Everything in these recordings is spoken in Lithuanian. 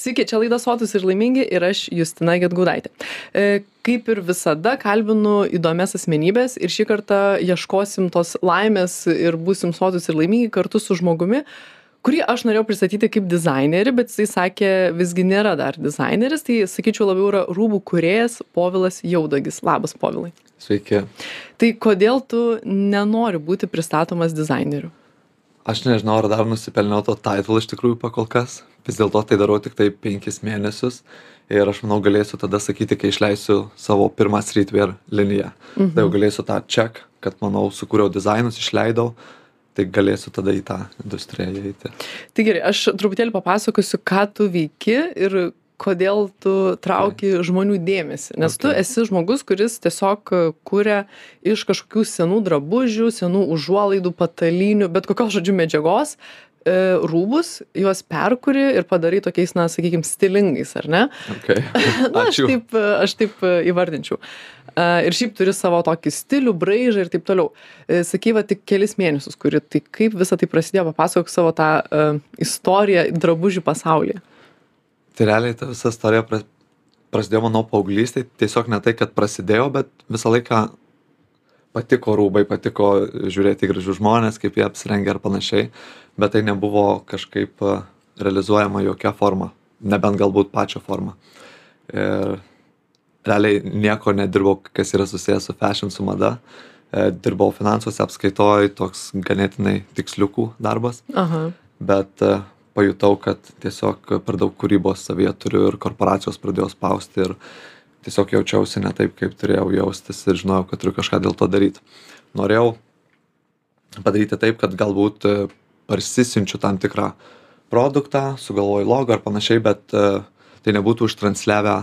Sveiki, čia laida Sotus ir laimingi ir aš Justina Getgudaitė. E, kaip ir visada, kalbinu įdomias asmenybės ir šį kartą ieškosim tos laimės ir būsim sotus ir laimingi kartu su žmogumi, kurį aš norėjau pristatyti kaip dizainerį, bet jisai sakė, visgi nėra dar dizaineris, tai sakyčiau labiau yra rūbų kuriejas Povilas Jaudagis. Labas, Povilai. Sveiki. Tai kodėl tu nenori būti pristatomas dizaineriu? Aš nežinau, ar dar nusipelniau to title iš tikrųjų pakol kas vis dėlto tai darau tiktai penkis mėnesius ir aš manau galėsiu tada sakyti, kai išleisiu savo pirmą streetwear liniją. Mhm. Tai jau galėsiu tą check, kad manau sukūriau dizainus, išleidau, tai galėsiu tada į tą industriją įeiti. Tai gerai, aš truputėlį papasakosiu, ką tu veiki ir kodėl tu trauki žmonių dėmesį. Nes tu esi žmogus, kuris tiesiog kuria iš kažkokių senų drabužių, senų užuolaidų, patalinių, bet kokios žodžių medžiagos E, rūbus, juos perkuri ir padarai tokiais, na, sakykime, stilingais, ar ne? Okay. na, aš taip, aš taip e, įvardinčiau. E, ir šiaip turi savo tokį stilių, braižą ir taip toliau. Sakyva tik kelis mėnesius, kuri, tai kaip visą tai prasidėjo, papasakok savo tą uh, istoriją drabužių pasaulyje. Tai realiai ta visa istorija prasidėjo mano paauglystėje, tiesiog ne tai, kad prasidėjo, bet visą laiką patiko rūbai, patiko žiūrėti gražius žmonės, kaip jie apsirengia ar panašiai bet tai nebuvo kažkaip e, realizuojama jokia forma, nebent galbūt pačio forma. Ir realiai nieko nedirbau, kas yra susijęs su fashion, su mada. E, dirbau finansuose, apskaitoj, toks ganėtinai tiksliukų darbas. Aha. Bet e, pajutau, kad tiesiog per daug kūrybos savyje turiu ir korporacijos pradėjo spausti ir tiesiog jaučiausi ne taip, kaip turėjau jaustis ir žinojau, kad turiu kažką dėl to daryti. Norėjau padaryti taip, kad galbūt parsisiunčiu tam tikrą produktą, sugalvoju logo ar panašiai, bet e, tai nebūtų užtransliavę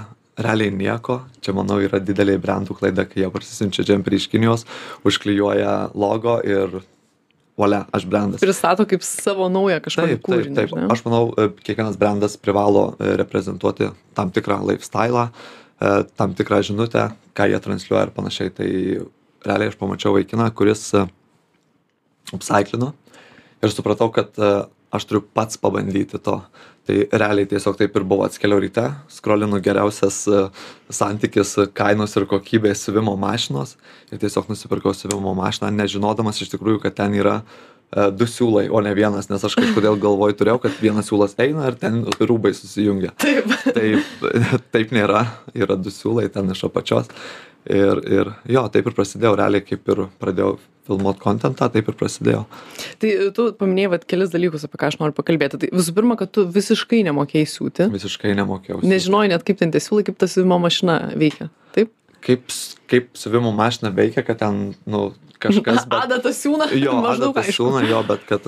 realiai nieko. Čia, manau, yra didelė brandų klaida, kai jie parsisiunčia džemperį iš Kinijos, užklijuoja logo ir Valia, aš brandas. Pristato kaip savo naują kažkokį taip, kūrinį. Taip, taip. Aš manau, e, kiekvienas brandas privalo e, reprezentuoti tam tikrą lifestyle, tam tikrą žinutę, ką jie transliuoja ir panašiai. Tai realiai aš pamačiau vaikiną, kuris upsaiklino ir supratau, kad e, aš turiu pats pabandyti to. Tai realiai tiesiog taip ir buvo atskeliau ryte, skrolinu geriausias e, santykis kainos ir kokybės siuvimo mašinos ir tiesiog nusipirkau siuvimo mašiną, nežinodamas iš tikrųjų, kad ten yra e, du siūlai, o ne vienas, nes aš kažkodėl galvoj turėjau, kad vienas siūlas eina ir ten rūbai susijungia. Taip. Taip, taip nėra, yra du siūlai ten iš apačios. Ir, ir jo, taip ir prasidėjau, realiai kaip ir pradėjau filmuot kontentą, taip ir prasidėjo. Tai tu paminėjai vat, kelis dalykus, apie ką aš noriu pakalbėti. Tai visų pirma, kad tu visiškai nemokėjai siūti. Visiškai nemokėjau. Nežinojai net kaip ten tie siūlai, kaip ta siuvimo mašina veikia. Taip? Kaip, kaip siuvimo mašina veikia, kad ten nu, kažkas... Bet... Adata siūna. Jo, adata siūna, jo, bet kad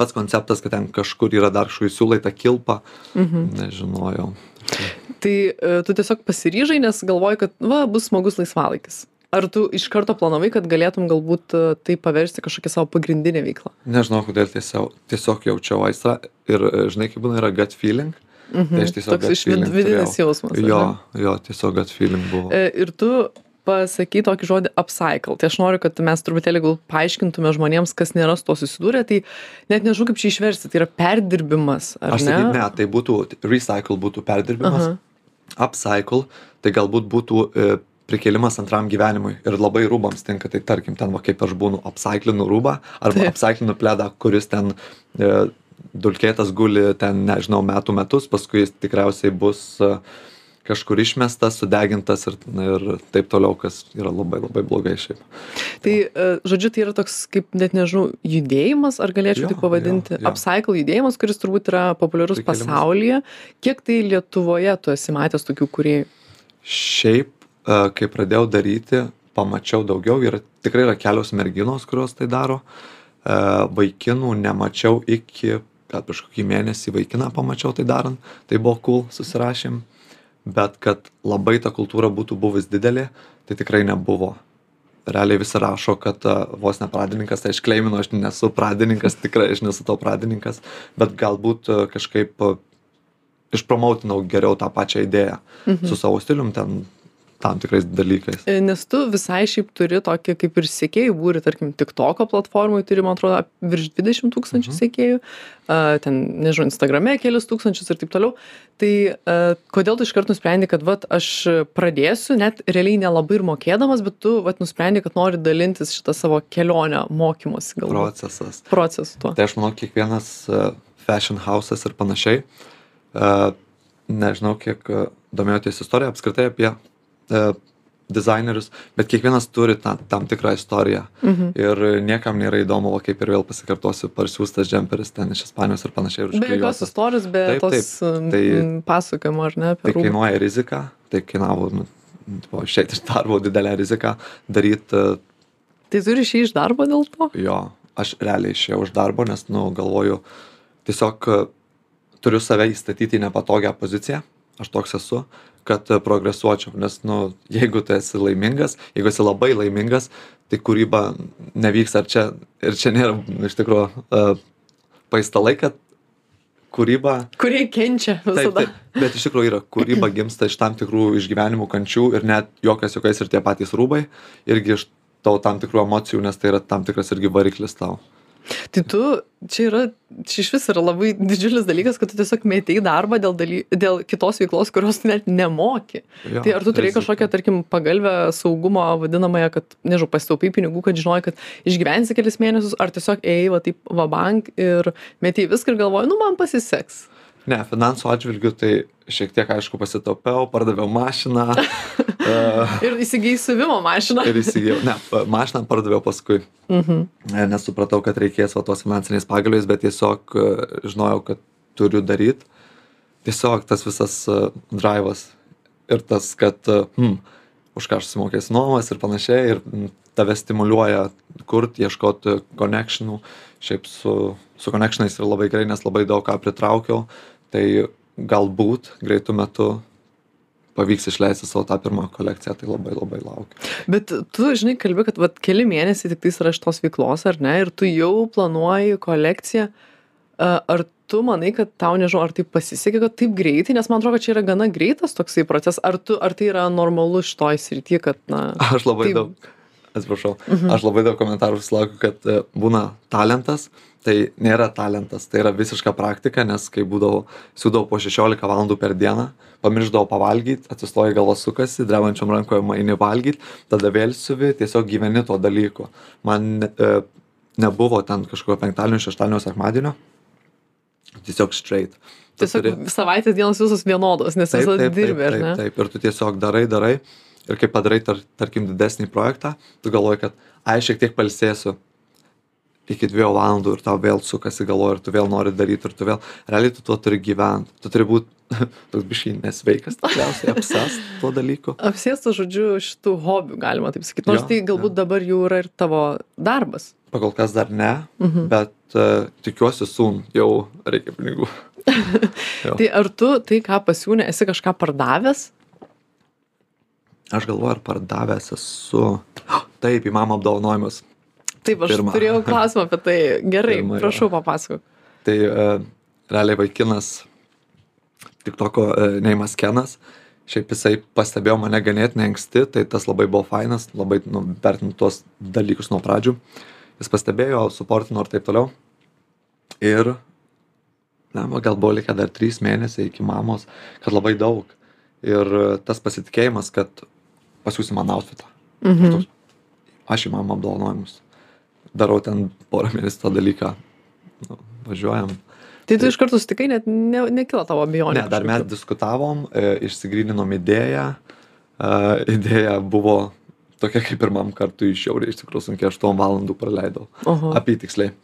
pats konceptas, kad ten kažkur yra dar šui siūlai tą kilpą, mhm. nežinojau. Tai e, tu tiesiog pasiryžai, nes galvoji, kad va, bus smagus laisvalaikis ar tu iš karto planavai kad galėtum galbūt e, tai paversti kažkokia savo pagrindine veikla nežinau kodėl tiesiog tiesiog jaučiau aistrą ir e, žinai kaip būna yra gut feeling Mhm. Tai aš tiesiog Toks iš vid vidinis jausmas. Jo, jo, tiesiog gut feeling buvo. Ir tu pasakai tokį žodį upcycle. Tai aš noriu, kad mes truputėlį gal paaiškintume žmonėms, kas nėra su to susidūrę, tai net nežinau, kaip čia išversti, tai yra perdirbimas. Aš ne? sakyt, ne, tai būtų recycle būtų perdirbimas. Aha. Upcycle, tai galbūt būtų e, prikėlimas antram gyvenimui ir labai rūbams tinka. Tai tarkim ten va kaip aš būnu apsaiklinu rūbą arba apsaiklinu pledą kuris ten e, dulkėtas guli ten nežinau metų metus paskui jis tikriausiai bus e, kažkur išmestas, sudegintas ir, ir taip toliau, kas yra labai labai blogai šiaip. Tai, e, žodžiu, tai yra toks, kaip net nežinau, judėjimas, ar galėčiau jo, tai pavadinti, jo, jo. upcycle judėjimas, kuris turbūt yra populiarus Prikelimas. pasaulyje. Kiek tai Lietuvoje tu esi matęs tokių kuriejų? Šiaip kai pradėjau daryti, pamačiau daugiau ir tikrai yra kelios merginos, kurios tai daro. Vaikinų nemačiau iki, gal prieš kokį mėnesį vaikiną pamačiau tai darant, tai buvo cool, susirašėm, bet kad labai ta kultūra būtų buvus didelė, tai tikrai nebuvo. Realiai visi rašo, kad vos ne pradininkas, tai aš kleiminu, aš nesu pradininkas, tikrai aš nesu to pradininkas, bet galbūt kažkaip išpromautinau geriau tą pačią idėją mhm. su savo stilium, ten tam tikrais dalykais. E, nes tu visai šiaip turi tokį kaip ir sekėjų būrį, tarkim, TikToko platformai turi, man atrodo, virš 20 tūkstančių mhm. sekėjų, uh, ten, nežinau, Instagrame kelius tūkstančius ir taip toliau. Tai uh, kodėl tu iškart nusprendai, kad, vat, aš pradėsiu, net realiai nelabai ir mokėdamas, bet tu, vat, nusprendai, kad nori dalintis šitą savo kelionę mokymosi galbūt. Procesas. Procesas tuo. Tai aš manau, kiekvienas uh, fashion house'as ir panašiai, uh, nežinau, kiek domėjotės istoriją apskritai apie e, dizainerius, bet kiekvienas turi tą, tam tikrą istoriją. Mhm. Ir niekam nėra įdomu, o kaip ir vėl pasikartosiu, parsiųstas džemperis ten iš Ispanijos ir panašiai. Be jokios istorijos, be taip, tos taip, tai, pasakojimo, ar ne? Tai kainuoja rizika, tai kainavo, nu, išėti iš darbo didelę riziką, daryti. E, tai turi išėjti iš darbo dėl to? Jo, aš realiai išėjau iš darbo, nes, nu, galvoju, tiesiog e, turiu save įstatyti į nepatogią poziciją, aš toks esu kad progresuočiau nes nu jeigu tu esi laimingas jeigu esi labai laimingas tai kūryba nevyks ar čia ir čia nėra iš tikro uh, paistalai kad kūryba. Kurie kenčia visada. taip, taip, bet iš tikrųjų yra kūryba gimsta iš tam tikrų išgyvenimų kančių ir net juokas juokais ir tie patys rūbai irgi iš tau tam tikrų emocijų nes tai yra tam tikras irgi variklis tau Tai tu, čia yra, čia iš vis yra labai didžiulis dalykas, kad tu tiesiog metei darbą dėl, daly, dėl kitos veiklos, kurios net nemoki. Jo, tai ar tu turėjai kažkokią, tarkim, pagalbę saugumo vadinamąją, kad, nežinau, pasitaupai pinigų, kad žinojai, kad išgyvensi kelias mėnesius, ar tiesiog ėjai va taip va bank ir metei viską ir galvojai, nu man pasiseks. Ne, finansų atžvilgių tai šiek tiek, aišku, pasitaupiau, pardaviau mašiną. uh, ir įsigijai siuvimo mašiną. ir įsigijau, ne, mašiną pardaviau paskui. Uh mhm. -huh. Nesupratau, kad reikės va tos finansinės pagalbės, bet tiesiog uh, žinojau, kad turiu daryti. Tiesiog tas visas uh, drivas ir tas, kad, uh, hmm, už ką aš sumokėsiu nuomas ir panašiai, ir tave stimuliuoja kurti, ieškoti connectionų. Šiaip su, su connectionais yra labai gerai, nes labai daug ką pritraukiau. Tai galbūt greitu metu pavyks išleisti savo tą pirmą kolekciją, tai labai labai laukiu. Bet tu, žinai, kalbi, kad vat, keli mėnesiai tik tais yra šitos veiklos, ar ne, ir tu jau planuoji kolekciją. Ar tu manai, kad tau nežinau, ar tai pasisekė, kad taip greitai, nes man atrodo, kad čia yra gana greitas toksai procesas, ar, tu, ar tai yra normalu šitoj srity, kad, na... Aš labai taip... daug atsiprašau, mhm. aš labai daug komentarų sulaukiu, kad e, būna talentas, tai nėra talentas, tai yra visiška praktika, nes kai būdavau, siūdavau po 16 valandų per dieną, pamirždavau pavalgyti, atsistoji galvas sukasi, drevančiom rankoje maini valgyti, tada vėl siuvi, tiesiog gyveni to dalyko. Man e, nebuvo ten kažkokio penktadienio, šeštadienio, sekmadienio, tiesiog straight. Tiesiog turi... savaitės dienos visos vienodos, nes visada dirbi, ar ne? Taip, taip, ir tu tiesiog darai, darai ir kai padarai, tar, tarkim, didesnį projektą, tu galvoji, kad, ai, šiek tiek palsėsiu iki dviejų valandų ir tau vėl sukasi galvo ir tu vėl nori daryti ir tu vėl, realiai tu tuo turi gyventi, tu turi būti toks biškai nesveikas, tikriausiai apsės tuo dalyku. Apsėstas, žodžiu, šitų hobių, galima taip sakyti. Nors jo, tai galbūt jo. dabar jau yra ir tavo darbas. Pakol kas dar ne, mhm. bet uh, tikiuosi sun, jau reikia pinigų. tai ar tu tai, ką pasiūnė, esi kažką pardavęs? Aš galvoju, ar pardavęs esu. Taip, į mamą apdovanojimus. Taip, aš Pirma. turėjau klausimą apie tai. Gerai, Pirma, prašau, papasakok. Tai uh, realiai vaikinas, tik toko uh, neimas Kenas, šiaip jisai pastebėjo mane ganėtinai anksti, tai tas labai buvo fainas, labai nu, vertinu tuos dalykus nuo pradžių. Jis pastebėjo, suportino ir taip toliau. Ir, na, gal buvo likę dar trys mėnesiai iki mamos, kad labai daug. Ir tas pasitikėjimas, kad pasiūsi man outfitą. Mhm. Aš, aš į mamą apdovanojimus. Darau ten porą mėnesių tą dalyką. Nu, važiuojam. Tai tu iš karto sutikai, net ne, nekilo tavo abejonė. Ne, dar mes diskutavom, e, išsigryninom idėją. E, idėja buvo tokia kaip pirmam kartui iš šiaurės, iš tikrųjų sunkiai 8 valandų praleidau. Apytiksliai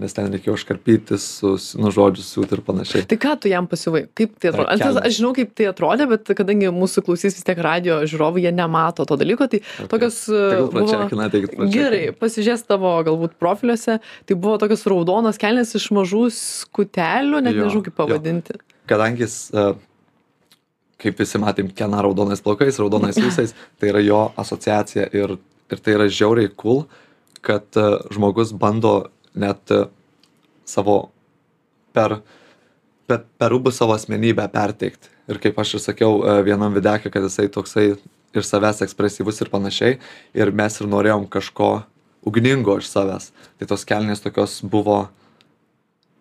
nes ten reikėjo iškarpyti, su, nu, žodžius siūti ir panašiai. Tai ką tu jam pasiuvai? Kaip tai atrodė? Antis, aš žinau, kaip tai atrodė, bet kadangi mūsų klausys vis tiek radio žiūrovai, jie nemato to dalyko, tai okay. tokios... Tai buvo... Tai Gerai, pasižiūrės tavo galbūt profiliuose, tai buvo tokios raudonos kelnes iš mažų skutelių, net jo, nežinau kaip pavadinti. Jo. Kadangi jis, e, kaip visi matėm, kena raudonais plaukais, raudonais visais, tai yra jo asociacija ir, ir tai yra žiauriai cool, kad e, žmogus bando net e, savo per, per, per rūbus savo asmenybę perteikti. Ir kaip aš ir sakiau e, vienam videkė, kad jisai toksai ir savęs ekspresyvus ir panašiai ir mes ir norėjom kažko ugningo iš savęs tai tos kelnės tokios buvo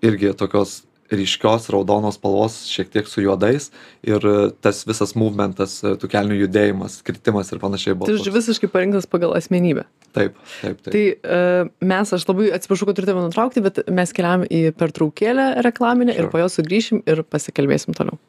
irgi tokios ryškios raudonos spalvos šiek tiek su juodais ir tas visas movementas tų kelnių judėjimas kritimas ir panašiai buvo Tai žodžiu, visiškai parinktas pagal asmenybę. Taip taip taip Tai e, mes, aš labai atsiprašau, kad turite nutraukti, bet mes keliam į pertraukėlę reklaminę ir Sure. po jos sugrįšim ir pasikalbėsim toliau.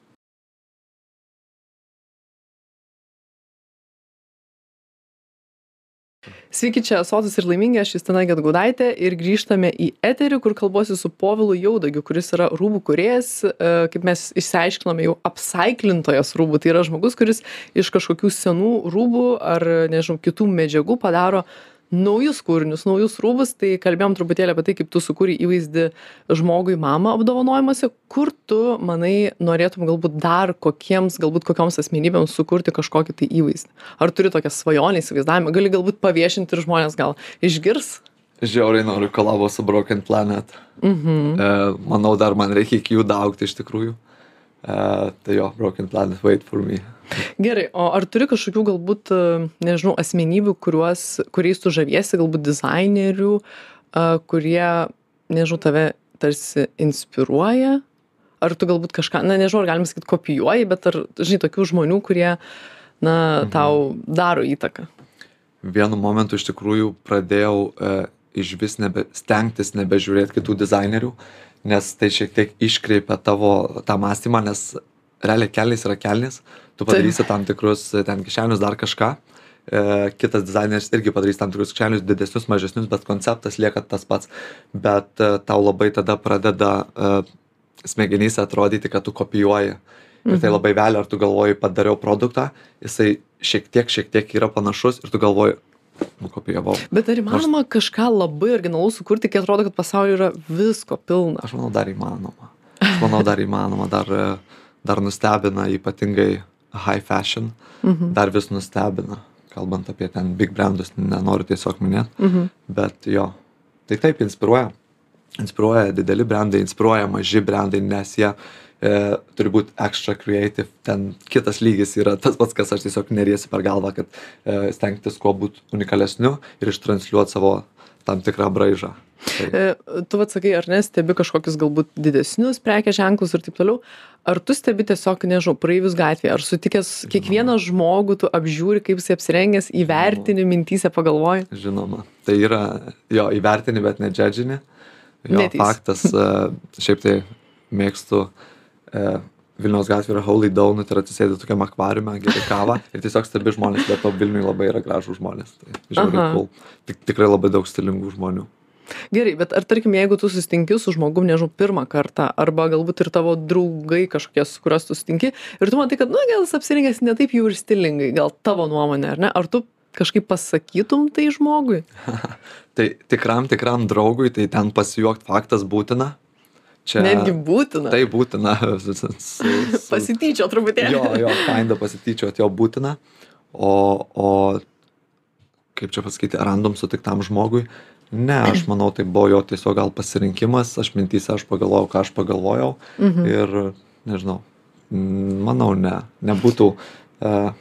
Sveiki, čia Sotus ir laimingi, aš Justina Getgudaitė ir grįžtame į eterį, kur kalbuosi su Povilu Jaudagiu, kuris yra rūbų kuriejas, e, kaip mes išsiaiškinome, jau apsaiklintojas rūbų. Tai yra žmogus, kuris iš kažkokių senų rūbų ar, nežinau, kitų medžiagų padaro naujus kūrinius, naujus rūbus, tai kalbėjom truputėlį apie tai, kaip tu sukūrei įvaizdį žmogui mamą apdovanojimuose, kur tu, manai, norėtum galbūt dar kokiems, galbūt kokioms asmenybėms sukurti kažkokį tai įvaizdį. Ar turi tokią svajonę įsivaizdavimą, gali galbūt paviešinti ir žmonės gal išgirs? žiauriai noriu kolabo su broken planet Mhm. e, manau dar man reikia iki jų daugti iš tikrųjų e, tai jo broken planet wait for me Gerai, o ar turi kažkokių galbūt, e, nežinau, asmenybių, kuriuos, kuriais tu žaviesi, galbūt dizainerių, a, kurie, nežinau, tave tarsi inspiruoja? Ar tu galbūt kažką, na nežinau, ar galima sakyti, kopijuoji, bet ar, žinai, tokių žmonių, kurie, na, tau daro įtaką? vienu momentu iš tikrųjų pradėjau e, iš vis nebe stengtis nebežiūrėt kitų dizainerių nes tai šiek tiek iškreipia tavo tą mąstymą nes realiai kelnės yra kelnės tu padarysi tam tikrus e, ten kišenius dar kažką. E, kitas dizaineris irgi padarys tam tikrus kišenius didesnius mažesnius bet konceptas lieka tas pats. Bet e, tau labai tada pradeda e, smegenyse atrodyti kad tu kopijuoji. Ir tai labai velia ar tu galvoji padariau produktą jisai šiek tiek šiek tiek yra panašus ir tu galvoji nukopijavau Bet ar įmanoma kažką labai originalaus sukurti, kai atrodo, kad pasaulyje yra visko pilna? aš manau dar įmanoma. Aš manau dar įmanoma dar dar nustebina ypatingai high fashion Mhm. dar vis nustebina kalbant apie ten big brandus nenoriu tiesiog minėt Mhm. bet jo tai taip inspiruoja inspiruoja dideli brandai inspiruoja maži brandai nes jie e, turi būt extra creative ten kitas lygis yra tas pats kas aš tiesiog neriesi per galvą kad e, stengtis kuo būt unikalesniu ir ištransliuot savo tam tikrą braižą. Tai Tu atsakai, ar ne, stebi kažkokius galbūt didesnius prekės ženklus ir taip toliau. Ar tu stebi tiesiog, nežinau, praeivius gatvėje, ar sutikęs kiekvieną žmogų, tu apžiūri, kaip jis apsirengęs, įvertini mintysę, pagalvoji. žinoma. Tai yra jo įvertini bet nedžedžini jo Neteisi. faktas e, šiaip tai mėgstu e, Vilniaus gatvė yra Holy Donut ir atsisėdi tokiam akvariume, geri kavą ir tiesiog stebi žmonės, bet to Vilniui labai yra gražų žmonės. Tai žiauriai cool. Tik, tikrai labai daug stilingų žmonių. Gerai, bet ar tarkim, jeigu tu susitinki su žmogum, nežinau, pirmą kartą, arba galbūt ir tavo draugai kažkokie, su kuriuos tu susitinki, ir tu matai, kad, na, gal jis apsirengęs ne taip jau ir stilingai, gal tavo nuomonė, ar ne? Ar tu kažkaip pasakytum tai žmogui? Tai tikram, tikram draugui, tai ten pasijuokt faktas būtina. Čia Netgi būtina. Tai būtina. Pasityčio truputėlį. jo, jo, kinda pasityčiot jo būtina. O, o kaip čia pasakyti, random sutiktam žmogui, ne, aš manau, tai buvo jo tiesiog gal pasirinkimas, aš mintyse aš pagalvojau, ką aš pagalvojau Mhm. ir, nežinau, manau, ne, nebūtų uh,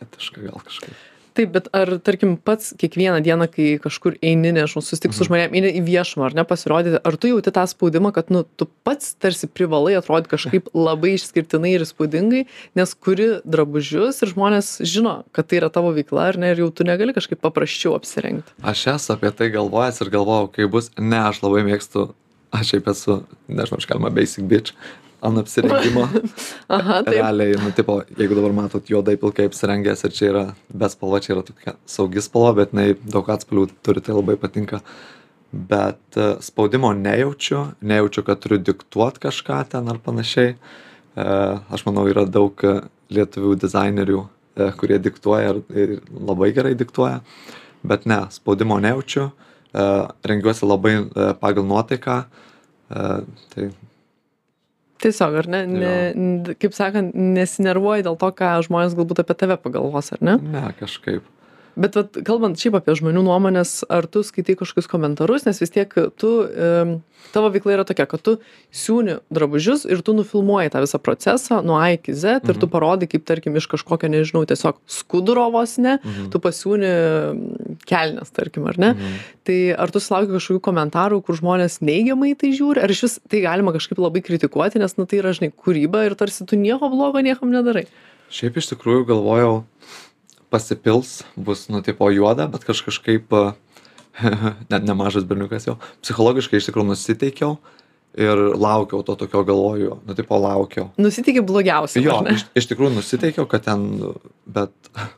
etiška gal kažkaip. Taip, bet ar, tarkim, pats kiekvieną dieną, kai kažkur eini, nežinau, susitik su žmonėm, eini į viešumą, ar ne, pasirodyti, ar tu jauti tą spaudimą, kad, nu, tu pats tarsi privalai atrodyti kažkaip labai išskirtinai ir įspūdingai, nes kuri drabužius ir žmonės žino, kad tai yra tavo veikla, ar ne, ir jau tu negali kažkaip paprasčiau apsirengti. Aš esu apie tai galvojęs ir galvojau, kaip bus, ne, aš labai mėgstu, aš šiaip esu, nežinau, aš kalbama basic bitch, ant apsirengimo. Aha, taip. Realiai, nu, tipo, jeigu dabar matot juodai pilkai apsirengęs ir čia yra be spalva, čia yra tokia saugi spalva, bet jinai daug atspalvių turi, tai labai patinka. Bet e, spaudimo nejaučiu, nejaučiu, kad turiu diktuot kažką ten ar panašiai. E, Aš manau, yra daug e, lietuvių dizainerių, kurie diktuoja ir, labai gerai diktuoja. Bet ne, spaudimo nejaučiu, rengiuosi labai pagal nuotaiką. Tai Tiesiog, ar ne, ne, kaip sakant, nesinervuoji dėl to, ką žmonės galbūt apie tave pagalvos, ar ne? Ne, kažkaip. Bet vat kalbant šiaip apie žmonių nuomones ar tu skaitai kažkokius komentarus nes vis tiek tu tavo veikla yra tokia kad tu siūni drabužius ir tu nufilmuoji tą visą procesą nuo a iki z ir tu parodai kaip tarkim iš kažkokio nežinau tiesiog skuduro vos ne tu pasiūni kelnes tarkim ar ne? Tai ar tu sulauki kažkokių komentarų kur žmonės neigiamai į tai žiūri ar išvis tai galima kažkaip labai kritikuoti nes nu tai yra žinai kūryba ir tarsi tu nieko blogo niekam nedarai? Šiaip iš tikrųjų galvojau, pasipils, bus nu tipo juoda, bet kaž kažkaip, net nemažas berniukas jau, psichologiškai iš tikrųjų nusiteikiau ir laukiau to tokio galvoju, nu tipo laukiau. nusiteiki blogiausia Jo, iš, iš tikrųjų nusiteikiau, kad ten, bet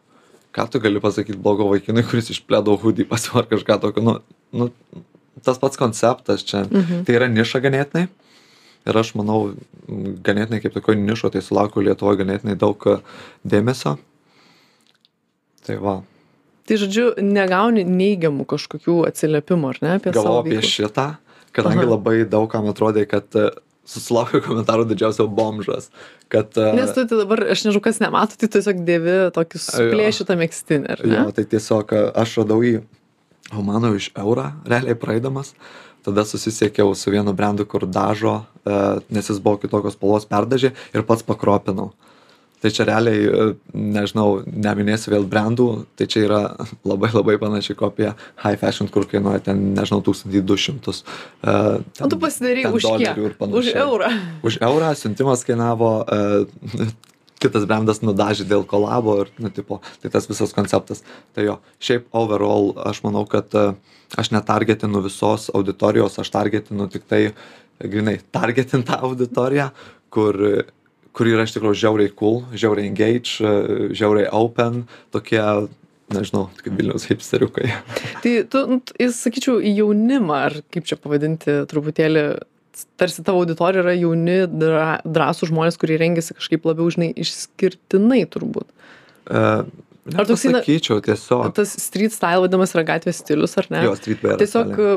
ką tu gali pasakyti blogo vaikinui, kuris išplėdo hudį pasivar kažką tokio, nu, nu, tas pats konceptas čia, mhm. tai yra niša ganėtinai. Ir aš manau, ganėtinai kaip tokio nišo, tai sulaukiu Lietuvoje ganėtinai daug dėmesio. Tai va, tai žodžiu negauni neigiamų kažkokių atsiliepimų ar ne apie savo galvoju apie šitą, kadangi Aha. labai daug kam atrodė, kad e, susilaukiu komentarų didžiausio bomžas, kad... e, nes tu tai dabar aš nežinau kas nemato tai tiesiog dėvi tokį suplėšytą ne Jo, tai tiesiog e, aš radau jį, o mano iš eurą, realiai praeidamas. Tada susisiekiau su vienu brandu, kur dažo, nes jis buvo kitokios spalvos perdažė ir pats pakropinau. Tai čia realiai, e, nežinau, neminėsiu vėl brandų, tai čia yra labai labai panaši kopija High Fashion, kur kainuoja ten, nežinau, 1200. e, o ten- tu pasidarai ten už kiek už eurą Už eurą siuntimas kainavo, e, kitas brandas nudažė dėl kolabo ir, nu, tipo, tai tas visas konceptas. Tai jo, šiaip overall aš manau, kad aš netargetinu visos auditorijos, aš targetinu tik tai, grinai, targetintą auditoriją, kur kur yra iš tikrųjų žiauriai cool, žiauriai engage, e, žiauriai open, tokie, nežinau, kaip Vilniaus hipsteriukai. tai tu nu, jis sakyčiau į jaunimą ar kaip čia pavadinti truputėlį tarsi tavo auditorija yra jauni dra, drąsūs žmonės kurie rengiasi kažkaip labiau žinai išskirtinai turbūt Uh, Ar toksai, na- Sakyčiau, tiesiog. tas street style vadinamas yra gatvės stilius ar ne Jo, streetwear. tiesiog e,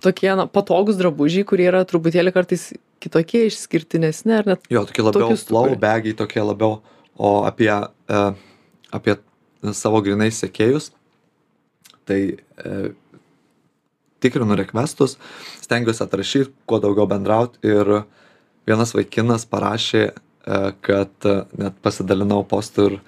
tokie na patogūs drabužiai kurie yra truputėlį kartais kitokie išskirtinesni ar net Jo, tokie labiau bagiai, tokie labiau, o apie, e, apie savo grinai sekėjus, tai e, tikrinu requestus, stengiuosi atrašyti, kuo daugiau bendrauti ir vienas vaikinas parašė, e, kad e, net pasidalinau postų ir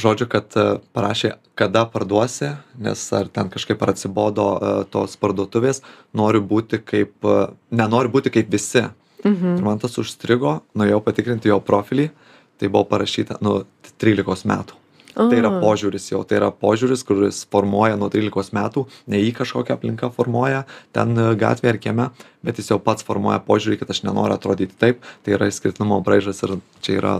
žodžiu, kad e, parašė, kada parduosi, nes ar ten kažkaip ar atsibodo e, tos parduotuvės, noriu būti kaip, e, nenoriu būti kaip visi. mhm. Ir man tas užstrigo, nuėjau patikrinti jo profilį, tai buvo parašyta, nu, 13 metų. Tai yra požiūris jau, tai yra požiūris, kuris formuoja nuo 13 metų, ne į kažkokią aplinką formuoja, ten gatvėje ar kieme, bet jis jau pats formuoja požiūrį, kad aš nenoriu atrodyti taip, tai yra išskirtinumo braižas ir čia yra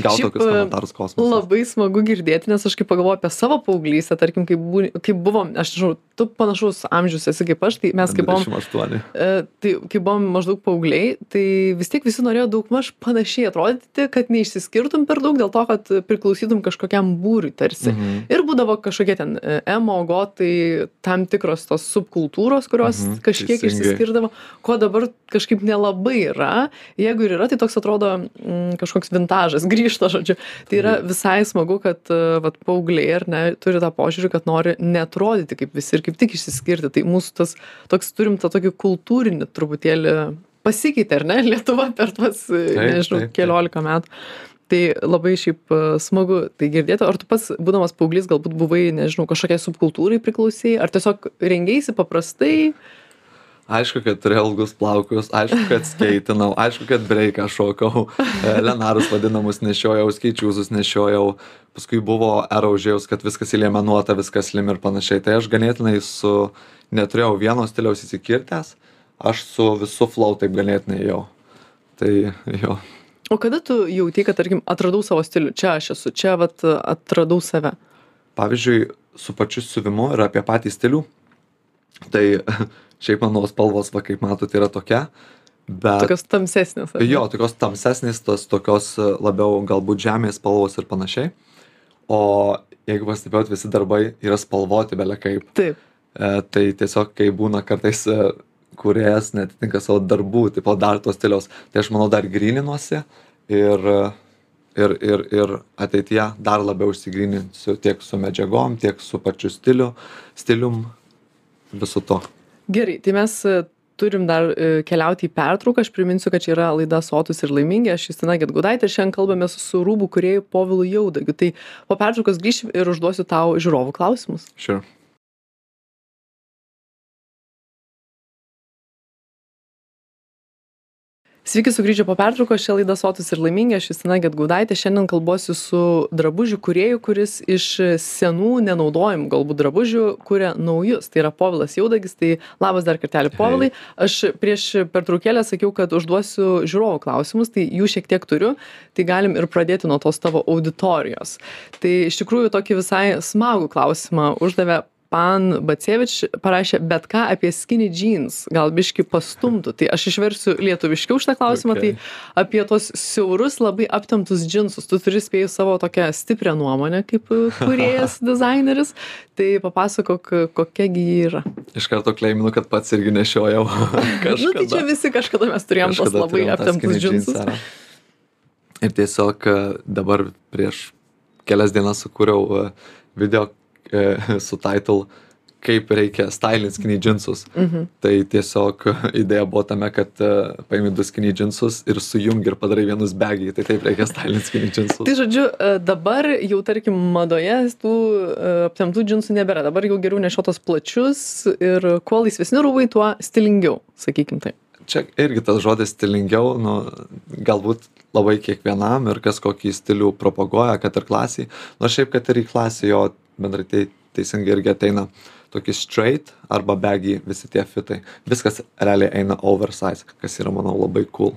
gal Šiaip, tokius e, komentarus kosmosas. Labai smagu girdėti, nes aš kai pagalvoju apie savo paauglystę, tarkim, kai, būni, kai buvom, aš žinau, tu panašus amžius esi kaip aš, tai mes kai buvom, 28. e, tai kai buvom maždaug paaugliai, tai vis tiek visi norėjo daug maž panašiai atrodyti, kad neišsiskirtum per daug dėl to, kad priklausytum kažkokiam būriui tarsi. Mhm. Ir būdavo kažkokie ten e, emo, gotai, tam tikros tos subkultūros, kurios Mhm, kažkiek teisingai. išsiskirdavo, ko dabar kažkaip nelabai yra. Jeigu ir yra, tai toks atrodo mm, kažkoks vintažas, grįžta, žodžiu. Tai yra visai smagu, kad e, vat, paaugliai ar ne turi tą požiūrį, kad nori netrodyti kaip visi ir kaip tik išsiskirti. Tai mūsų tas toks turim tą tokį kultūrinį truputėlį pasikeitė, ar ne, Lietuva per tuos, e, nežinau, keliolika metų. Tai labai šiaip e, smagu tai girdėti. Ar tu pats, būdamas paauglys, galbūt buvai, nežinau, kažkokiai subkultūrai priklausai, ar tiesiog rengėsi paprastai? Aišku, kad turėjau ilgus plaukus, aišku, kad skeitinau, aišku, kad breiką šokau, e, Lenarus vadinamus nešiojau, skaičiuzus nešiojau, paskui buvo era užėjus, kad viskas įliemenuota, viskas lim ir panašiai. Tai aš ganėtinai su, neturėjau vieno stiliaus įsikirtęs, aš su visu flow taip ganėtinai jau. Tai jo. O kada tu jauti, kad, tarkim, atradau savo stilių, čia aš esu, čia vat, atradau save? Pavyzdžiui, su pačiu siuvimu ir apie patį stilių, tai šiaip mano spalvos, va kaip matote, yra tokia. Bet... Tokios tamsesnės. ar? Jo, tokios tamsesnės, tos tokios e, labiau galbūt žemės spalvos ir panašiai. O jeigu pastebėjot, visi darbai yra spalvoti belia kaip. Taip. E, tai tiesiog, kai būna kartais e, kuriejas netitinka savo darbų, tipo dar tos stiliaus, tai aš manau dar grininuosi ir e, ir ir ir ateityje dar labiau išsigryninsiu tiek su medžiagom tiek su pačiu stiliu stilium visu tuo gerai tai mes e, turim dar e, keliauti į pertrauką. Aš priminsiu kad čia yra laida sotūs ir laimingi. Aš justina gedgaudaitė ir šiandien kalbamės su rūbų kūrėju povilu jaudagiu. Tai po pertraukos grįšim ir užduosiu tau žiūrovų klausimus. Sure Sveiki sugrįžę po pertraukos, čia laida Sotus ir laimingi, aš Justina Getgaudaitė, šiandien kalbuosiu su drabužių kurieju, kuris iš senų nenaudojimų galbūt drabužių kuria naujus. Tai yra Povilas Jaudagis, tai labas dar kartelį Povilai. Aš prieš pertraukėlę sakiau, kad užduosiu žiūrovų klausimus, tai jų šiek tiek turiu, tai galim ir pradėti nuo tos tavo auditorijos. Tai iš tikrųjų tokį visai smagų klausimą uždavė pan bacevič parašė bet ką apie skinny jeans gal biškį pastumtų. Tai aš išversiu lietuviškiau šitą klausimą tai apie tuos siaurus labai aptemptus džinsus. Tu turi spėju savo tokią stiprią nuomonę kaip kūrėjas dizaineris tai papasakok kokia gi ji yra. Iš karto kleiminu kad pats irgi nešiojau kažkada. Nu tai čia visi kažkada mes turėjom tuos labai aptemptus džinsus. Ir tiesiog e, dabar prieš kelias dienas sukūriau e, video su title kaip reikia stylint skinny džinsus. Mhm. Tai tiesiog idėja buvo tame, kad uh, paimi du skinny džinsus ir sujungi ir padarai vienus begiai. Tai taip reikia stylint skinny džinsus. Tai žodžiu, uh, dabar jau tarkim madoje tų aptemtų džinsų nebėra. Dabar jau geriau nešiotos plačius ir kuo laisvesni rūbai, tuo stilingiau, sakykim tai. Čia irgi tas žodis stilingiau, nu, galbūt labai kiekvienam ir kas kokį stilių propaguoja, kad ir klasiai. Nors šiaip, kad ir į klasį jo bendrai tai teisingai irgi ateina tokie straight arba baggy visi tie fitai. Viskas realiai eina oversize, kas yra, manau, labai cool.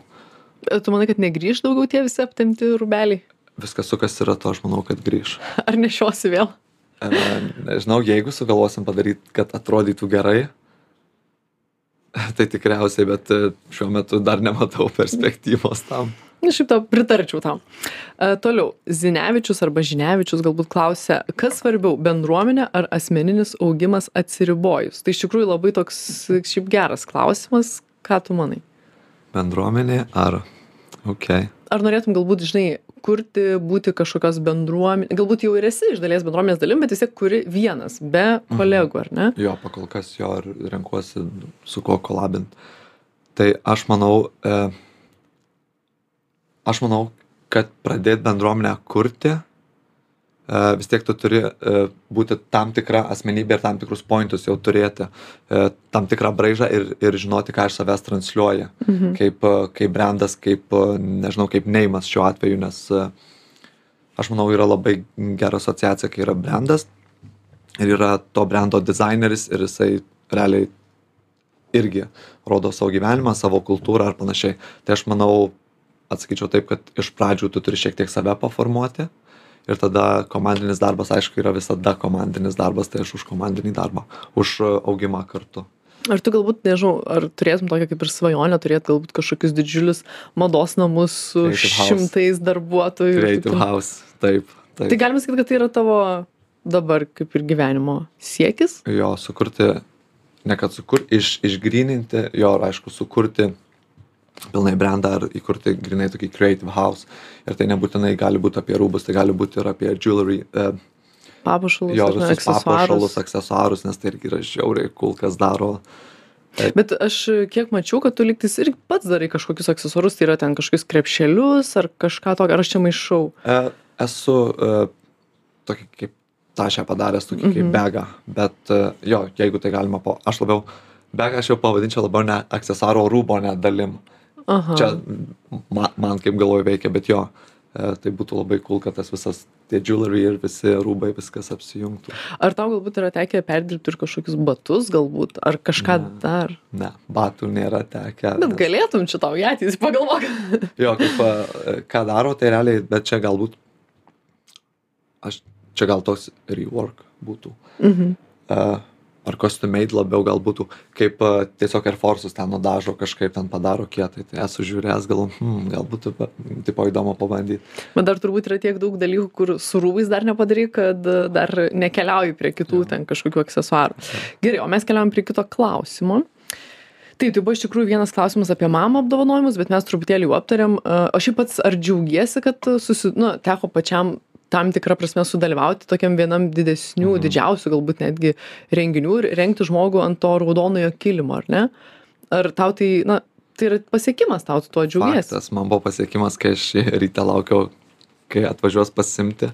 E, tu manai, kad negrįž daugiau tie visi aptemti rubeliai? Viskas sukas yra to, aš manau, kad grįž. Ar nešiosi vėl? E, nežinau, jeigu sugalvosim padaryti, kad atrodytų gerai, tai tikriausiai, bet e, šiuo metu dar nematau perspektyvos tam. Na, šiaip tau pritarčiau tam. E, toliau, Zinevičius arba Žinevičius galbūt klausia, kas svarbiau - bendruomenė ar asmeninis augimas atsiribojus? Tai iš tikrųjų labai toks šiaip geras klausimas. Ką tu manai? Bendruomenė ar... Ok. Ar norėtum galbūt, žinai, kurti, būti kažkokios bendruomenės, galbūt jau ir esi iš dalies bendruomenės dalim, bet vis tiek kuri vienas, be mhm. kolegų, ar ne? Jo, pakol kas jo ir renkuosi su kuo kolabint. Tai aš manau, e, aš manau kad pradėt bendruomenę kurti e, vis tiek tu turi e, būti tam tikra asmenybė ir tam tikrus pointus jau turėti, e, tam tikrą braižą ir, ir žinoti, ką iš savęs transliuoja, mhm. kaip, kaip brandas, kaip, nežinau, kaip neimas šiuo atveju, nes aš manau yra labai gera asociacija, kai yra brandas ir yra to brando dizaineris ir jisai realiai irgi rodo savo gyvenimą, savo kultūrą ar panašiai. Tai aš manau, atsakyčiau taip kad iš pradžių tu turi šiek tiek save paformuoti ir tada komandinis darbas aišku yra visada komandinis darbas tai aš už komandinį darbą už augimą kartu ar tu galbūt nežinau ar turėtum tokią kaip ir svajonę turėt galbūt kažkokius didžiulius mados namus su šimtais darbuotojų Creative House, taip, taip. Tai galima sakyti, kad tai yra tavo dabar kaip ir gyvenimo siekis? Jo, sukurti, ne kad sukurti, iš, išgryninti, jo, aišku, sukurti pilnai brendą ar įkurti grinai tokį creative house. Ir tai nebūtinai gali būti apie rūbus, tai gali būti ir apie jewelry. E, papuošalus, jo, visus aksesuarus. papuošalus, aksesuarus, nes tai irgi yra žiauriai kul, kas daro. E, Bet aš kiek mačiau, kad tu liktis ir pats darai kažkokius aksesuarus, tai yra ten kažkokius krepšelius ar kažką tokio, ar aš čia maišau? E, esu e, tokį kaip tašę padaręs, tokį mm -hmm. kaip mhm. begą, bet e, jo, jeigu tai galima, po, aš labiau, begą aš jau pavadinčiau labiau ne aksesuaro rūbo net dalim. Mm Aha. Čia man, man kaip galvoju veikia, bet jo, e, tai būtų labai cool, kad tas visas tie jewelry ir visi rūbai viskas apsijungtų. Ar tau galbūt yra tekę perdirbti ir kažkokius batus galbūt, ar kažką ne, dar? Ne, batų nėra tekę. Bet nes... galėtum čia tau ateitį pagalvok. jo, kaip, e, ką daro, tai realiai, bet čia galbūt, aš čia gal toks rework būtų. Mhm. Uh, ar custom made labiau gal būtų kaip tiesiog Air Force'us ten nudažo kažkaip ten padaro kietai, tai esu žiūrėjęs, gal, hmm, gal būtų tipo įdomu pabandyti. Bet dar turbūt yra tiek daug dalykų, kur su rūbais dar nepadarai, kad dar nekeliauji prie kitų ja. ten kažkokių aksesuarų. Gerai, o mes keliaujam prie kito klausimo. taip tai buvo iš tikrųjų vienas klausimas apie mamą apdovanojimus bet mes truputėlį jau aptarėm o šiaip pats ar džiaugiesi kad susi nu teko pačiam tam tikra prasme sudalyvauti tokiam vienam didesnių didžiausių galbūt netgi renginių ir rengti žmogų ant to raudonojo kilimo ar ne? Ar tau tai na tai yra pasiekimas tau tu tuo džiaugiesi? Faktas, man buvo pasiekimas, kai aš ryte laukiau, kai atvažiuos pasimti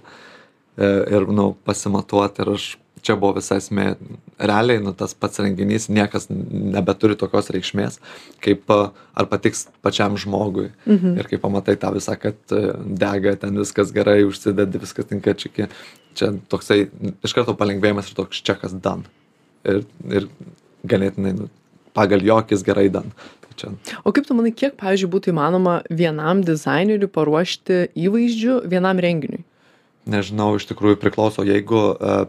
ir, nu, pasimatuoti ir aš čia buvo visa esmė. Realiai, nu, tas pats renginys niekas nebeturi tokios reikšmės, kaip ar patiks pačiam žmogui. Mhm. Ir kai pamatai tą visą, kad dega ten viskas gerai, užsidedi, viskas tinka čia. Čia toksai iš karto palengvėjimas ir toks čekas dan. Ir, ir ganėtinai, nu, pagal jokis gerai dan. Tai čia. O kaip tu manai, kiek, pavyzdžiui, būtų įmanoma vienam dizaineriui paruošti įvaizdžių vienam renginiui? Nežinau, iš tikrųjų priklauso, jeigu uh,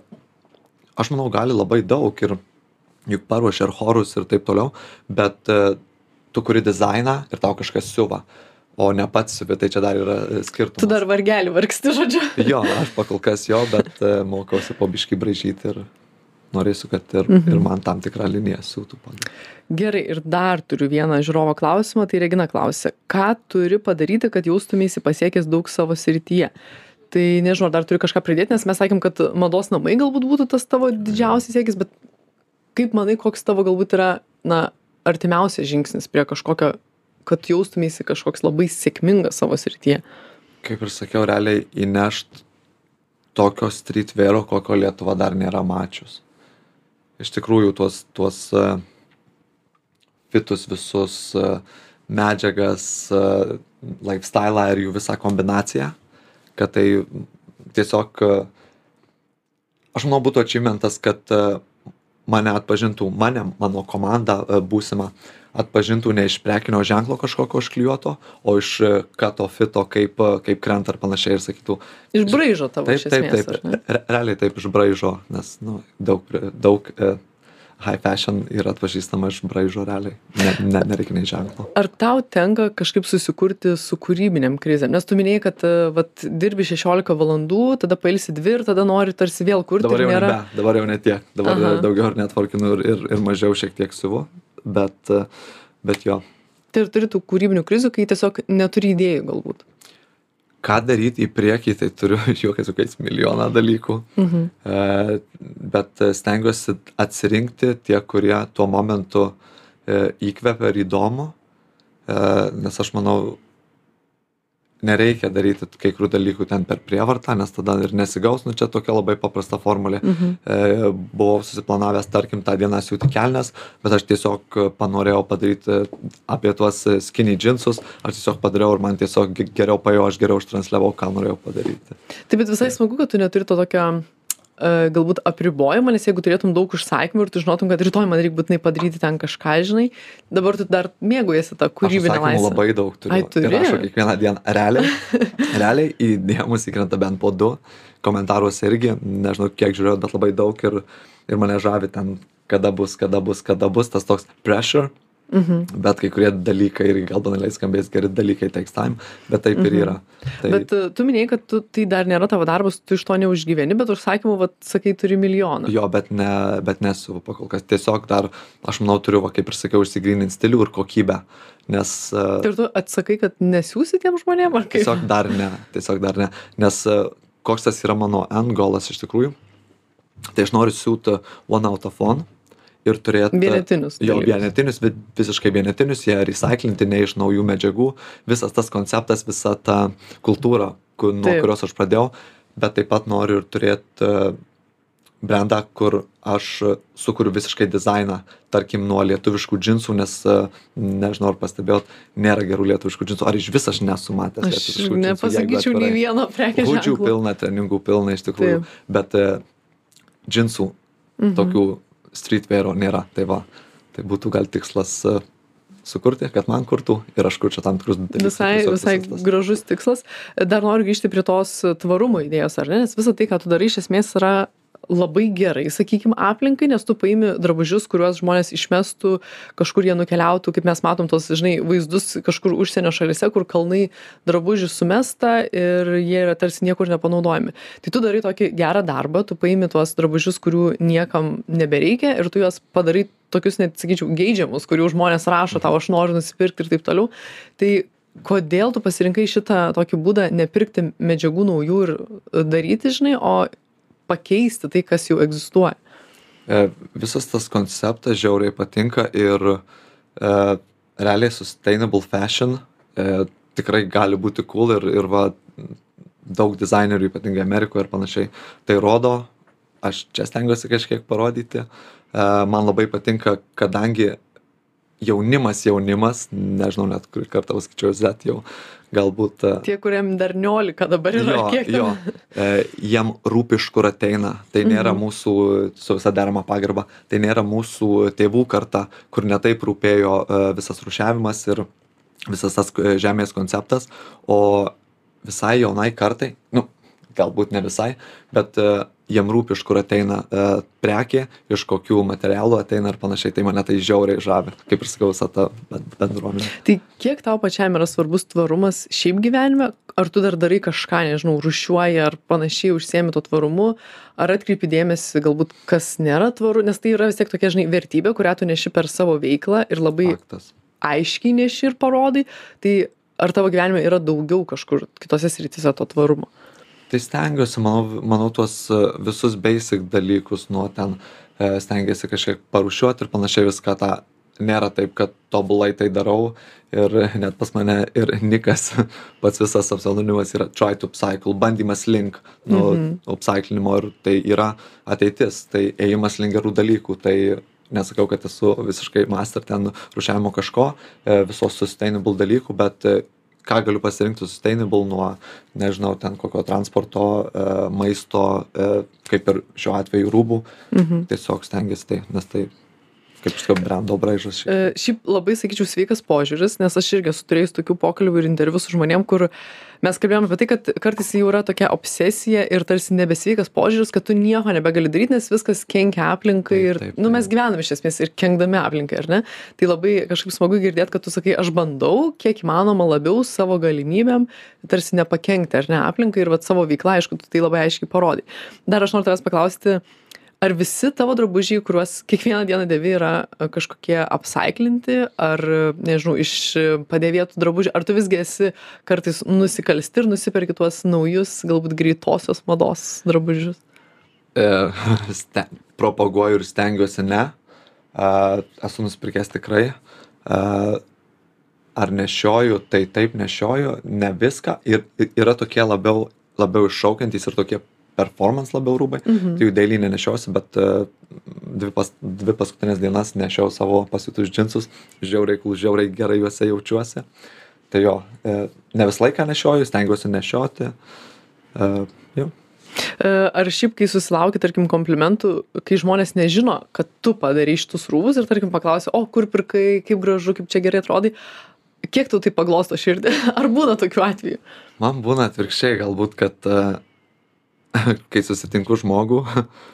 aš manau gali labai daug ir juk paruošia ir chorus ir taip toliau, bet uh, tu kuri dizainą ir tau kažkas siuva. O ne pats siuvi, tai čia dar yra skirtumas. Tu dar vargelį vargsti, žodžiu. jo, aš pakol kas jo, bet uh, mokiausi po biškai bražyti ir norėsiu, kad ir, mhm. ir man tam tikrą liniją siūtų. Gerai, ir dar turiu vieną žiūrovo klausimą, tai Regina klausė, ką turi padaryti, kad jaustumėsi pasiekęs daug savo srityje? Tai nežinau, ar dar turiu kažką pridėti, nes mes sakėm, kad mados namai galbūt būtų tas tavo didžiausias siekis, bet kaip manai, koks tavo galbūt yra, na, artimiausias žingsnis prie kažkokio, kad jaustumėsi kažkoks labai sėkmingas savo srityje? Kaip ir sakiau, realiai įnešt tokio streetvėro, kokio Lietuva dar nėra mačius. Iš tikrųjų tuos, tuos e, fitus visus, e, medžiagas, e, lifestyle ir jų visą kombinaciją, kad tai tiesiog, aš manau, būtų achievementas, kad mane atpažintų, mane, mano komanda būsima atpažintų ne iš prekinio ženklo kažkokio užklijuoto, o iš kato fito, kaip, kaip krenta ar panašiai ir sakytų. Iš braižo tavo. Taip, taip, taip. Re, realiai taip iš braižo, nes nu, daug, daug e, high fashion yra atpažįstama iš braižo realiai, ne, ne, nereikia nei ženklo. Ar tau tenka kažkaip susikurti su kūrybiniam krizėm? Nes tu minėjai, kad e, vat, dirbi 16 valandų, tada pailsi 2 ir tada nori tarsi vėl kurti. Dabar jau, nėra... nebe, dabar jau ne tiek, dabar Aha. daugiau ir netvarkinu ir, ir, ir mažiau šiek tiek siuvu bet, bet jo. Tai ir turi tų kūrybinių krizių, kai tiesiog neturi idėjų galbūt. Ką daryti į priekį, tai turiu jokiais jokiais milijoną dalykų, mhm. e, bet stengiuosi atsirinkti tie, kurie tuo momentu e, įkvepia ir įdomu, e, nes aš manau, nereikia daryti kai kurių dalykų ten per prievartą, nes tada ir nesigaus, nu čia tokia labai paprasta formulė. Mhm. E, buvau susiplanavęs, tarkim, tą dieną siūti kelnes, bet aš tiesiog panorėjau padaryti apie tuos skinny džinsus, aš tiesiog padariau ir man tiesiog geriau pajo, aš geriau užtransliavau, ką norėjau padaryti. Taip, bet visai smagu, kad tu neturi to tokio E, galbūt apribojimą, nes jeigu turėtum daug užsakymų ir tu žinotum, kad rytoj man reikia būtinai padaryti ten kažką, žinai, dabar tu dar mėgojasi tą kūrybinę laisvę. labai daug turiu. Ai, turi. Ir rašau kiekvieną dieną. Realiai, realiai į dėmus įkrenta bent po du, komentaruose irgi, nežinau kiek žiūrėjau, bet labai daug ir, ir mane žavi ten, kada bus, kada bus, kada bus, tas toks pressure Mhm. Bet kai kurie dalykai irgi gal banaliai skambės geri dalykai takes time, bet taip ir mhm. yra. Tai... Bet uh, tu minėjai, kad tu, tai dar nėra tavo darbas, tu iš to neužgyveni, bet užsakymų, vat, sakai, turi milijoną. Jo, bet, ne, bet nesu pakol kas. Tiesiog dar, aš manau, turiu, va, kaip ir sakiau, išsigryninti stilių ir kokybę. Nes... Uh, ir tu atsakai, kad nesiūsi tiem žmonėm, ar kaip? Tiesiog dar ne, tiesiog dar ne. Nes uh, koks tas yra mano end golas iš tikrųjų. Tai aš noriu siūti one out of one ir turėt vienetinius jo vienetinius vi visiškai vienetinius jie resaiklinti ne iš naujų medžiagų visas tas konceptas visa ta kultūra ku nuo Taip. kurios aš pradėjau bet taip pat noriu ir turėt e, brendą kur aš sukuriu visiškai dizainą tarkim nuo lietuviškų džinsų nes e, nežinau ar pastebėjot nėra gerų lietuviškų džinsų ar išvis aš nesu matęs Aš lietuviškų nepasakyčiau nei vieno prekės ženklo. pilna treningų pilna iš tikrųjų Taip. bet e, džinsų Mhm. tokių streetwearo nėra. Tai va, tai būtų gal tikslas e, sukurti, kad man kurtų ir aš kurčiau tam tikrus dalykus. Visai, visai visas tas. gražus tikslas. Dar noriu grįžti prie tos tvarumo idėjos, ar ne? Nes visą tai, ką tu darai, iš esmės yra labai gerai sakykim aplinkai nes tu paimi drabužius kuriuos žmonės išmestų kažkur jie nukeliautų kaip mes matom tuos žinai vaizdus kažkur užsienio šalyse kur kalnai drabužių sumesta ir jie yra tarsi niekur nepanaudojami. Tai tu darai tokį gerą darbą tu paimi tuos drabužius kurių niekam nebereikia ir tu juos padarai tokius net sakyčiau geidžiamus kurių žmonės rašo tau aš noriu nusipirkt ir taip toliau. Tai kodėl tu pasirinkai šitą tokį būdą nepirkti medžiagų naujų ir daryti žinai o pakeisti tai kas jau egzistuoja. E, visas tas konceptas žiauriai patinka ir e, realiai sustainable fashion e, tikrai gali būti cool ir, ir va, daug dizainerių, ypatingai Amerikoje ir panašiai, tai rodo, aš čia stengiuosi kažkiek parodyti, e, man labai patinka, kadangi jaunimas jaunimas nežinau net kurį kartą paskaičiau z jau galbūt e, tie kuriem dar niolika dabar yra jo, kiek jo, e, jiem rūpi iš kur ateina. Tai nėra Mhm. mūsų, su visa derama pagarba, tai nėra mūsų tėvų karta, kur netaip rūpėjo e, visas rušiavimas ir visas tas e, žemės konceptas, o visai jaunai kartai, nu, galbūt ne visai, bet e, jiem rūpi iš kur ateina e, prekė, iš kokių materialų ateina ir panašiai. Tai mane tai žiauriai žavi, kaip ir sakau, visa ta ben- bendruomenė. tai kiek tau pačiam yra svarbus tvarumas šiaip gyvenime ar tu dar darai kažką nežinau rūšiuoji ar panašiai užsiemi tuo tvarumu ar atkreipi dėmesį galbūt kas nėra tvaru nes tai yra vis tiek tokia žinai vertybė kurią tu neši per savo veiklą ir labai Faktas. aiškiai neši ir parodai tai ar tavo gyvenime yra daugiau kažkur kitose srityse to tvarumo Tai stengiuosi, manau, manau tuos e, visus basic dalykus nuo ten e, stengiuosi kažkiek parušiuoti ir panašiai viską tą. Nėra taip, kad tobulai tai darau ir net pas mane ir Nikas, pats visas apsalunimas yra try to upcycle, bandymas link, nu, Mhm. upcyclinimo ir tai yra ateitis, tai ėjimas link gerų dalykų, tai nesakau, kad esu visiškai master ten rušiavimo kažko, e, visos sustainable dalykų, bet ką galiu pasirinkti sustainable nuo, nežinau, ten kokio transporto, e, maisto, e, kaip ir šiuo atveju rūbų. mhm. Tiesiog stengiasi tai, nes tai, kaip aš sakau, brando braižas. šiaip. E, Šiaip labai sakyčiau sveikas požiūris, nes aš irgi esu turėjus tokių pokalbių ir interviu su žmonėm, kur mes kalbėjome apie tai, kad kartais jau yra tokia obsesija ir tarsi nebesveikas požiūris, kad tu nieko nebegali daryti, nes viskas kenkia aplinkai ir, nu, mes taip. gyvename iš esmės ir kenkdami aplinkai, ar ne? Tai labai kažkaip smagu girdėti, kad tu sakai, aš bandau, kiek įmanoma labiau savo galimybėm, tarsi nepakenkti, ar ne, aplinkai ir vat, savo veiklą, aišku, tu tai labai aiškiai parodai. Dar aš noriu tavęs paklausti, ar visi tavo drabužiai kuriuos kiekvieną dieną dėvi yra e, kažkokie apsaiklinti ar nežinau iš padėvėtų drabužių ar tu visgi esi kartais nusikalsti ir nusiperki tuos naujus galbūt greitosios mados drabužius E, ste, propaguoju ir stengiuosi ne. A, esu nusipirkęs tikrai. A, ar nešioju, tai taip nešioju, ne viską. Ir yra tokie labiau, labiau iššaukiantys ir tokie performance labiau rūbai. Mhm. Tai jų daily nenešiosi, bet e, dvi, pas, dvi paskutinės dienas nešiau savo pasiūtus džinsus. Žiauriai, žiauriai gerai juose jaučiuosi. Tai jo, e, ne visą laiką nešioju, stengiuosi nešioti. E. E, ar šiaip kai susilauki tarkim komplimentų kai žmonės nežino kad tu padarei šitus rūbus ir tarkim paklausia o kur pirkai kaip gražu kaip čia gerai atrodai kiek tau tai paglosto širdį ar būna tokių atvejų Man būna atvirkščiai, galbūt, kad kai susitinku žmogų,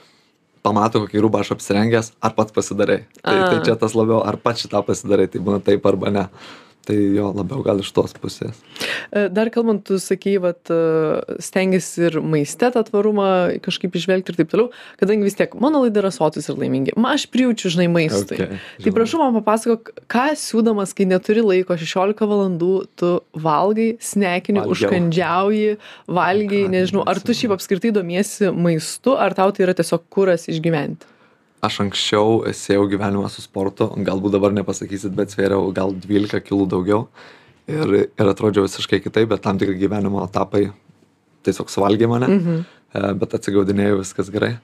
pamato, kokį rūbą aš apsirengęs, ar pats pasidarai. Tai, tai čia tas labiau, ar pats šitą pasidarai, tai būna taip arba ne. Tai jo, labiau gal iš tos pusės. E, dar kalbant tu sakei vat e, stengiesi ir maiste tą tvarumą kažkaip įžvelgti ir taip toliau kadangi vis tiek mano laida yra sotūs ir laimingi ma aš prijaučiu žinai maistui Okay, Tai prašau man papasakok, ką siūdamas, kai neturi laiko 16 valandų, tu valgai, snekini, Valgiau. užkandžiauji, valgai, Ką nežinau, ar tu šiaip apskritai domiesi maistu, ar tau tai yra tiesiog kuras išgyventi? Aš anksčiau sėjau gyvenimą su sportu, galbūt dabar nepasakysit, bet svėriau gal 12 kg daugiau. Ir, ir atrodžiau visiškai kitaip, bet tam tikri gyvenimo etapai tiesiog suvalgė mane. Mhm. E, bet atsigaudinėjau viskas gerai.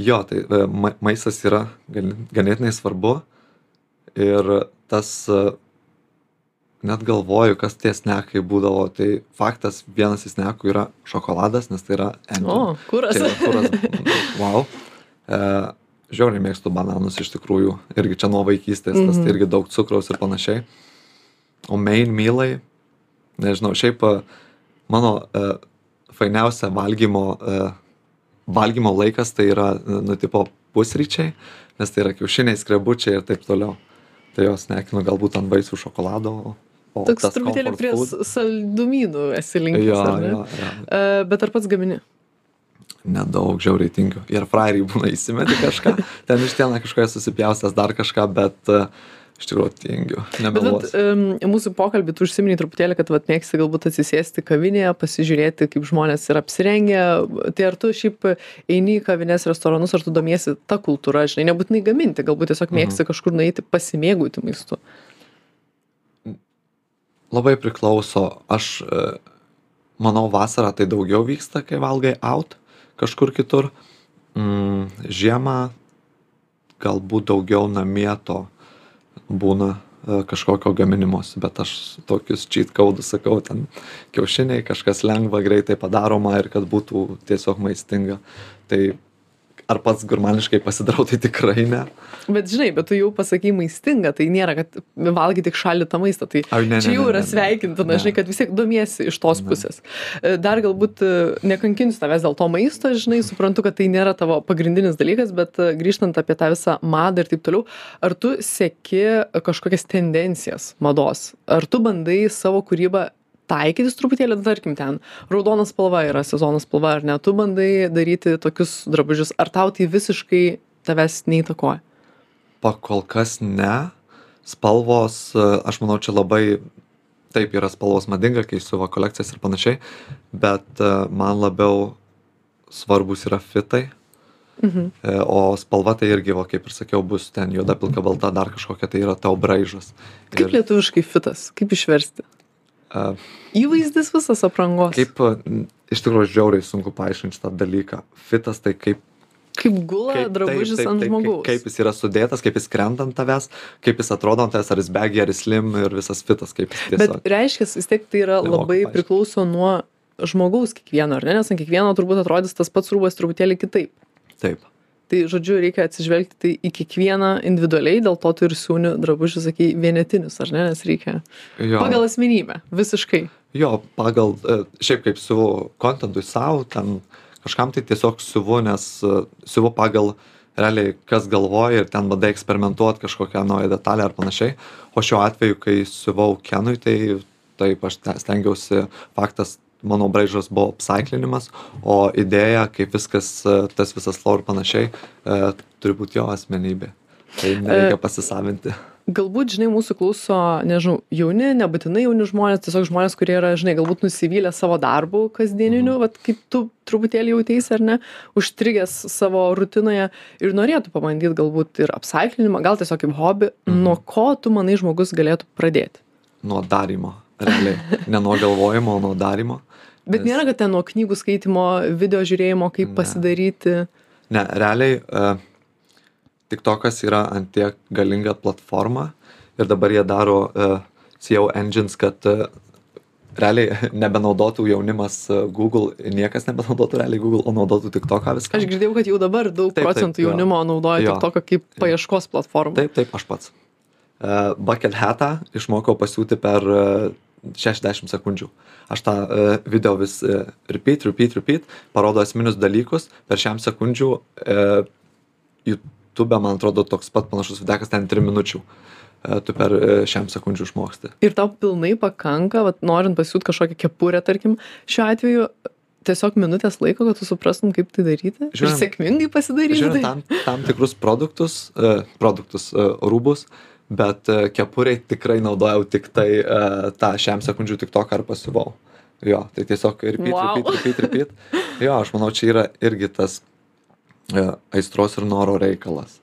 Jo, tai e, ma maistas yra gan- ganėtinai svarbu ir tas e, net galvoju, kas tie snekai būdavo. Tai faktas, vienas iš snekų yra šokoladas, nes tai yra O, kuras. Tai yra kuras. Wow. E, žiauriai mėgstu bananus iš tikrųjų. Irgi čia nuo vaikystės, tas Mhm. tai irgi daug cukraus ir panašiai. O main mylai, nežinau, šiaip e, mano e, fainiausia valgymo e, valgymo laikas tai yra, nu, tipo pusryčiai, nes tai yra kiaušiniai, skrebučiai ir taip toliau. Tai jos nekinu galbūt ant vaisių šokolado. O Toks tas truputėlį prie saldumynų esi linkęs. Jo, jo. E, Bet ar pats gamini? Nedaug žiauriai tingiu. Ir frairiai būna įsimeti kažką. Ten iš ten kažkoje susipjaustęs dar kažką, bet uh, iš tikrųjų tingiu. Bet Nebeluosiu. um, mūsų pokalbį tu užsiminiai truputėlį, kad vat, mėgsti galbūt atsisėsti kavinėje, pasižiūrėti, kaip žmonės yra apsirengę. Tai ar tu šiaip eini į kavinės restoranus, ar tu domiesi tą kultūrą, žinai, nebūtinai gaminti, galbūt tiesiog mėgsti kažkur nueiti pasimėgauti maistu. Labai priklauso. Aš e, manau, vasarą tai daugiau vyksta, kai valgai out kažkur kitur. Mm, žiemą galbūt daugiau namie to būna e, kažkokio gaminimosi, bet aš tokius cheat codus sakau, ten kiaušiniai, kažkas lengva, greitai padaroma ir kad būtų tiesiog maistinga. Tai ar pats gurmaniškai pasidarau, tai tikrai ne. Bet žinai, bet tu jau pasakai maistinga, tai nėra, kad valgai tik šaldytą maistą. Tai Ai, ne, čia ne, jau ne, yra ne, ne. sveikintina, Ne. žinai, kad vis tiek domiesi iš tos pusės. E, Dar galbūt e, nekankinsiu tavęs dėl to maisto, žinai, suprantu, kad tai nėra tavo pagrindinis dalykas, bet e, grįžtant apie tą visą madą ir taip toliau, ar tu seki kažkokias tendencijas mados? Ar tu bandai savo kūrybą taikytis truputėlį, tarkim, ten raudona spalva yra sezono spalva, ar ne? Tu bandai daryti tokius drabužius, ar tau tai visiškai tavęs neįtakoja? Pakol kas ne. Spalvos, aš manau, čia labai taip yra spalvos madinga, kai siuva kolekcijas ir panašiai, bet man labiau svarbus yra fitai. Mhm. E, O spalva tai irgi, va, kaip ir sakiau, bus ten juoda, pilka, balta, dar kažkokia tai yra tau braižas. Kaip lietuviškai fitas? Kaip išversti? E, Įvaizdis visas aprangos. kaip, iš tikrųjų, žiauriai sunku paaiškinti šitą dalyką. Fitas tai kaip kaip gula kaip, drabužis taip, taip, ant žmogaus. Kaip, kaip jis yra sudėtas, kaip jis krenta ant tavęs, kaip jis atrodo ant tavęs, ar jis begi, ar jis slim ir visas fitas, Bet reiškia, vis tiek tai yra Nemoku labai paaiškint. priklauso nuo žmogaus kiekvieno, ar ne? Nes ant kiekvieno turbūt atrodys tas pats rūbas truputėlį kitaip. Taip. Tai, žodžiu, reikia atsižvelgti tai į kiekvieną individualiai, dėl to tu ir siūni drabužius, sakai, vienetinius, ar ne? Nes reikia Jo, pagal asmenybę, visiškai. jo pagal, e, šiaip kaip siuvu kontentui savo, ten kažkam tai tiesiog siuvu, nes e, siuvu pagal realiai, kas galvoja ir ten bandai eksperimentuoti kažkokią naują detalę ar panašiai. O šiuo atveju, kai siuvau Kenui, tai taip aš te- stengiausi, faktas, mano braižas buvo upcyklinimas, o idėja, kaip viskas, e, tas visas flow ir panašiai, e, turi būti jo asmenybė. Tai nereikia pasisavinti. Galbūt, žinai, mūsų klauso, nežinau, jauni, nebūtinai jauni žmonės, tiesiog žmonės, kurie yra, žinai, galbūt nusivylę savo darbu kasdieniniu, mhm. kaip tu truputėlį jautėsi ar ne, užstrigęs savo rutinoje ir norėtų pabandyti galbūt ir apsaiklinimą, gal tiesiog kaip hobi, mhm. nuo ko tu manai žmogus galėtų pradėti. Nuo darimo, realiai. Ne nuo galvojimo, o nuo darimo. Bet Nes- nėra, kad ten nuo knygų skaitimo, video žiūrėjimo, kaip Ne. pasidaryti. Ne, realiai uh, TikTokas yra ant tiek galinga platforma ir dabar jie daro uh, SEO engines, kad uh, realiai nebenaudotų jaunimas Google, niekas nebenaudotų realiai Google, o naudotų TikToką viską. Aš girdėjau, kad jau dabar daug Taip, taip, procentų jo. jaunimo naudoja Jo. TikToką kaip paieškos platformą. Taip, taip, aš pats. Uh, bucket hatą išmokau pasiūti per uh, 60 sekundžių. Aš tą uh, video vis uh, repeat, repeat, repeat, parodo esminius dalykus, per šiam sekundžių uh, YouTube, man atrodo, toks pat panašus videkas ten 3 minučių. Uh, tu per uh, šiam sekundžių išmoksti. ir tau pilnai pakanka, vat, norint pasiūt kažkokią kepurę, tarkim, šiuo atveju tiesiog minutės laiko, kad tu suprastum, kaip tai daryti. ir Žiūrint- sėkmingai pasidaryti. Tai. tam, tam tikrus produktus, uh, produktus uh, rūbus, bet uh, kepuriai tikrai naudojau tik tai uh, tą šiam sekundžių tik to, ar pasiuvau. Jo, tai tiesiog repeat, Wow. repeat, repeat, repeat. Jo, aš manau, čia yra irgi tas uh, aistros ir noro reikalas.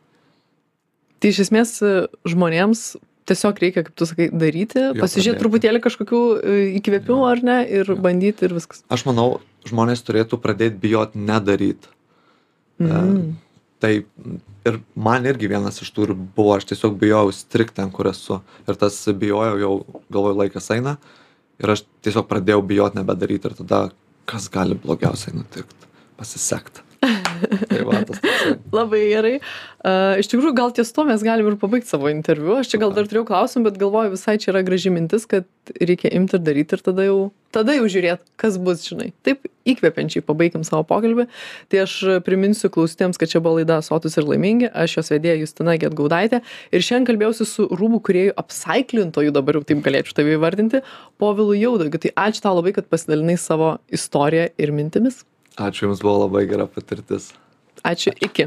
Tai iš esmės e, žmonėms tiesiog reikia, kaip tu sakai, daryti, Jo, pasižiūrėti truputėlį kažkokių e, įkvėpimų ar ne ir bandyti ir viskas. Aš manau, žmonės turėtų pradėti bijoti nedaryti. Mm. Tai ir man irgi vienas iš tų ir buvo, aš tiesiog bijojau strikt ten, kur esu. Ir tas bijojau jau, galvoju, laikas eina. Ir aš tiesiog pradėjau bijoti nebedaryti. Ir tada, kas gali blogiausiai nutikti? Pasisekt. Tai va, tas. Labai gerai. Uh, iš tikrųjų, gal ties to mes galim ir pabaigti savo interviu. Aš čia gal dar turėjau klausimą, bet galvoju, visai čia yra graži mintis, kad reikia imti ir daryti ir tada jau, tada jau žiūrėti, kas bus, žinai. Taip įkvepiančiai pabaigim savo pokalbį. Tai aš priminsiu klausytėms, kad čia buvo laida Sotus ir laimingi. Aš jos vedėja Justina Getgaudaitė. Ir šiandien kalbėjausi su rūbų kuriejų apsaiklintojų, dabar jau taip galėčiau tave įvardinti, Povilu Jaudagiu. Tai ačiū tau labai, kad pasidalinai savo istoriją ir mintimis. Ačiū Jums buvo labai gera patirtis. Ačiū, iki.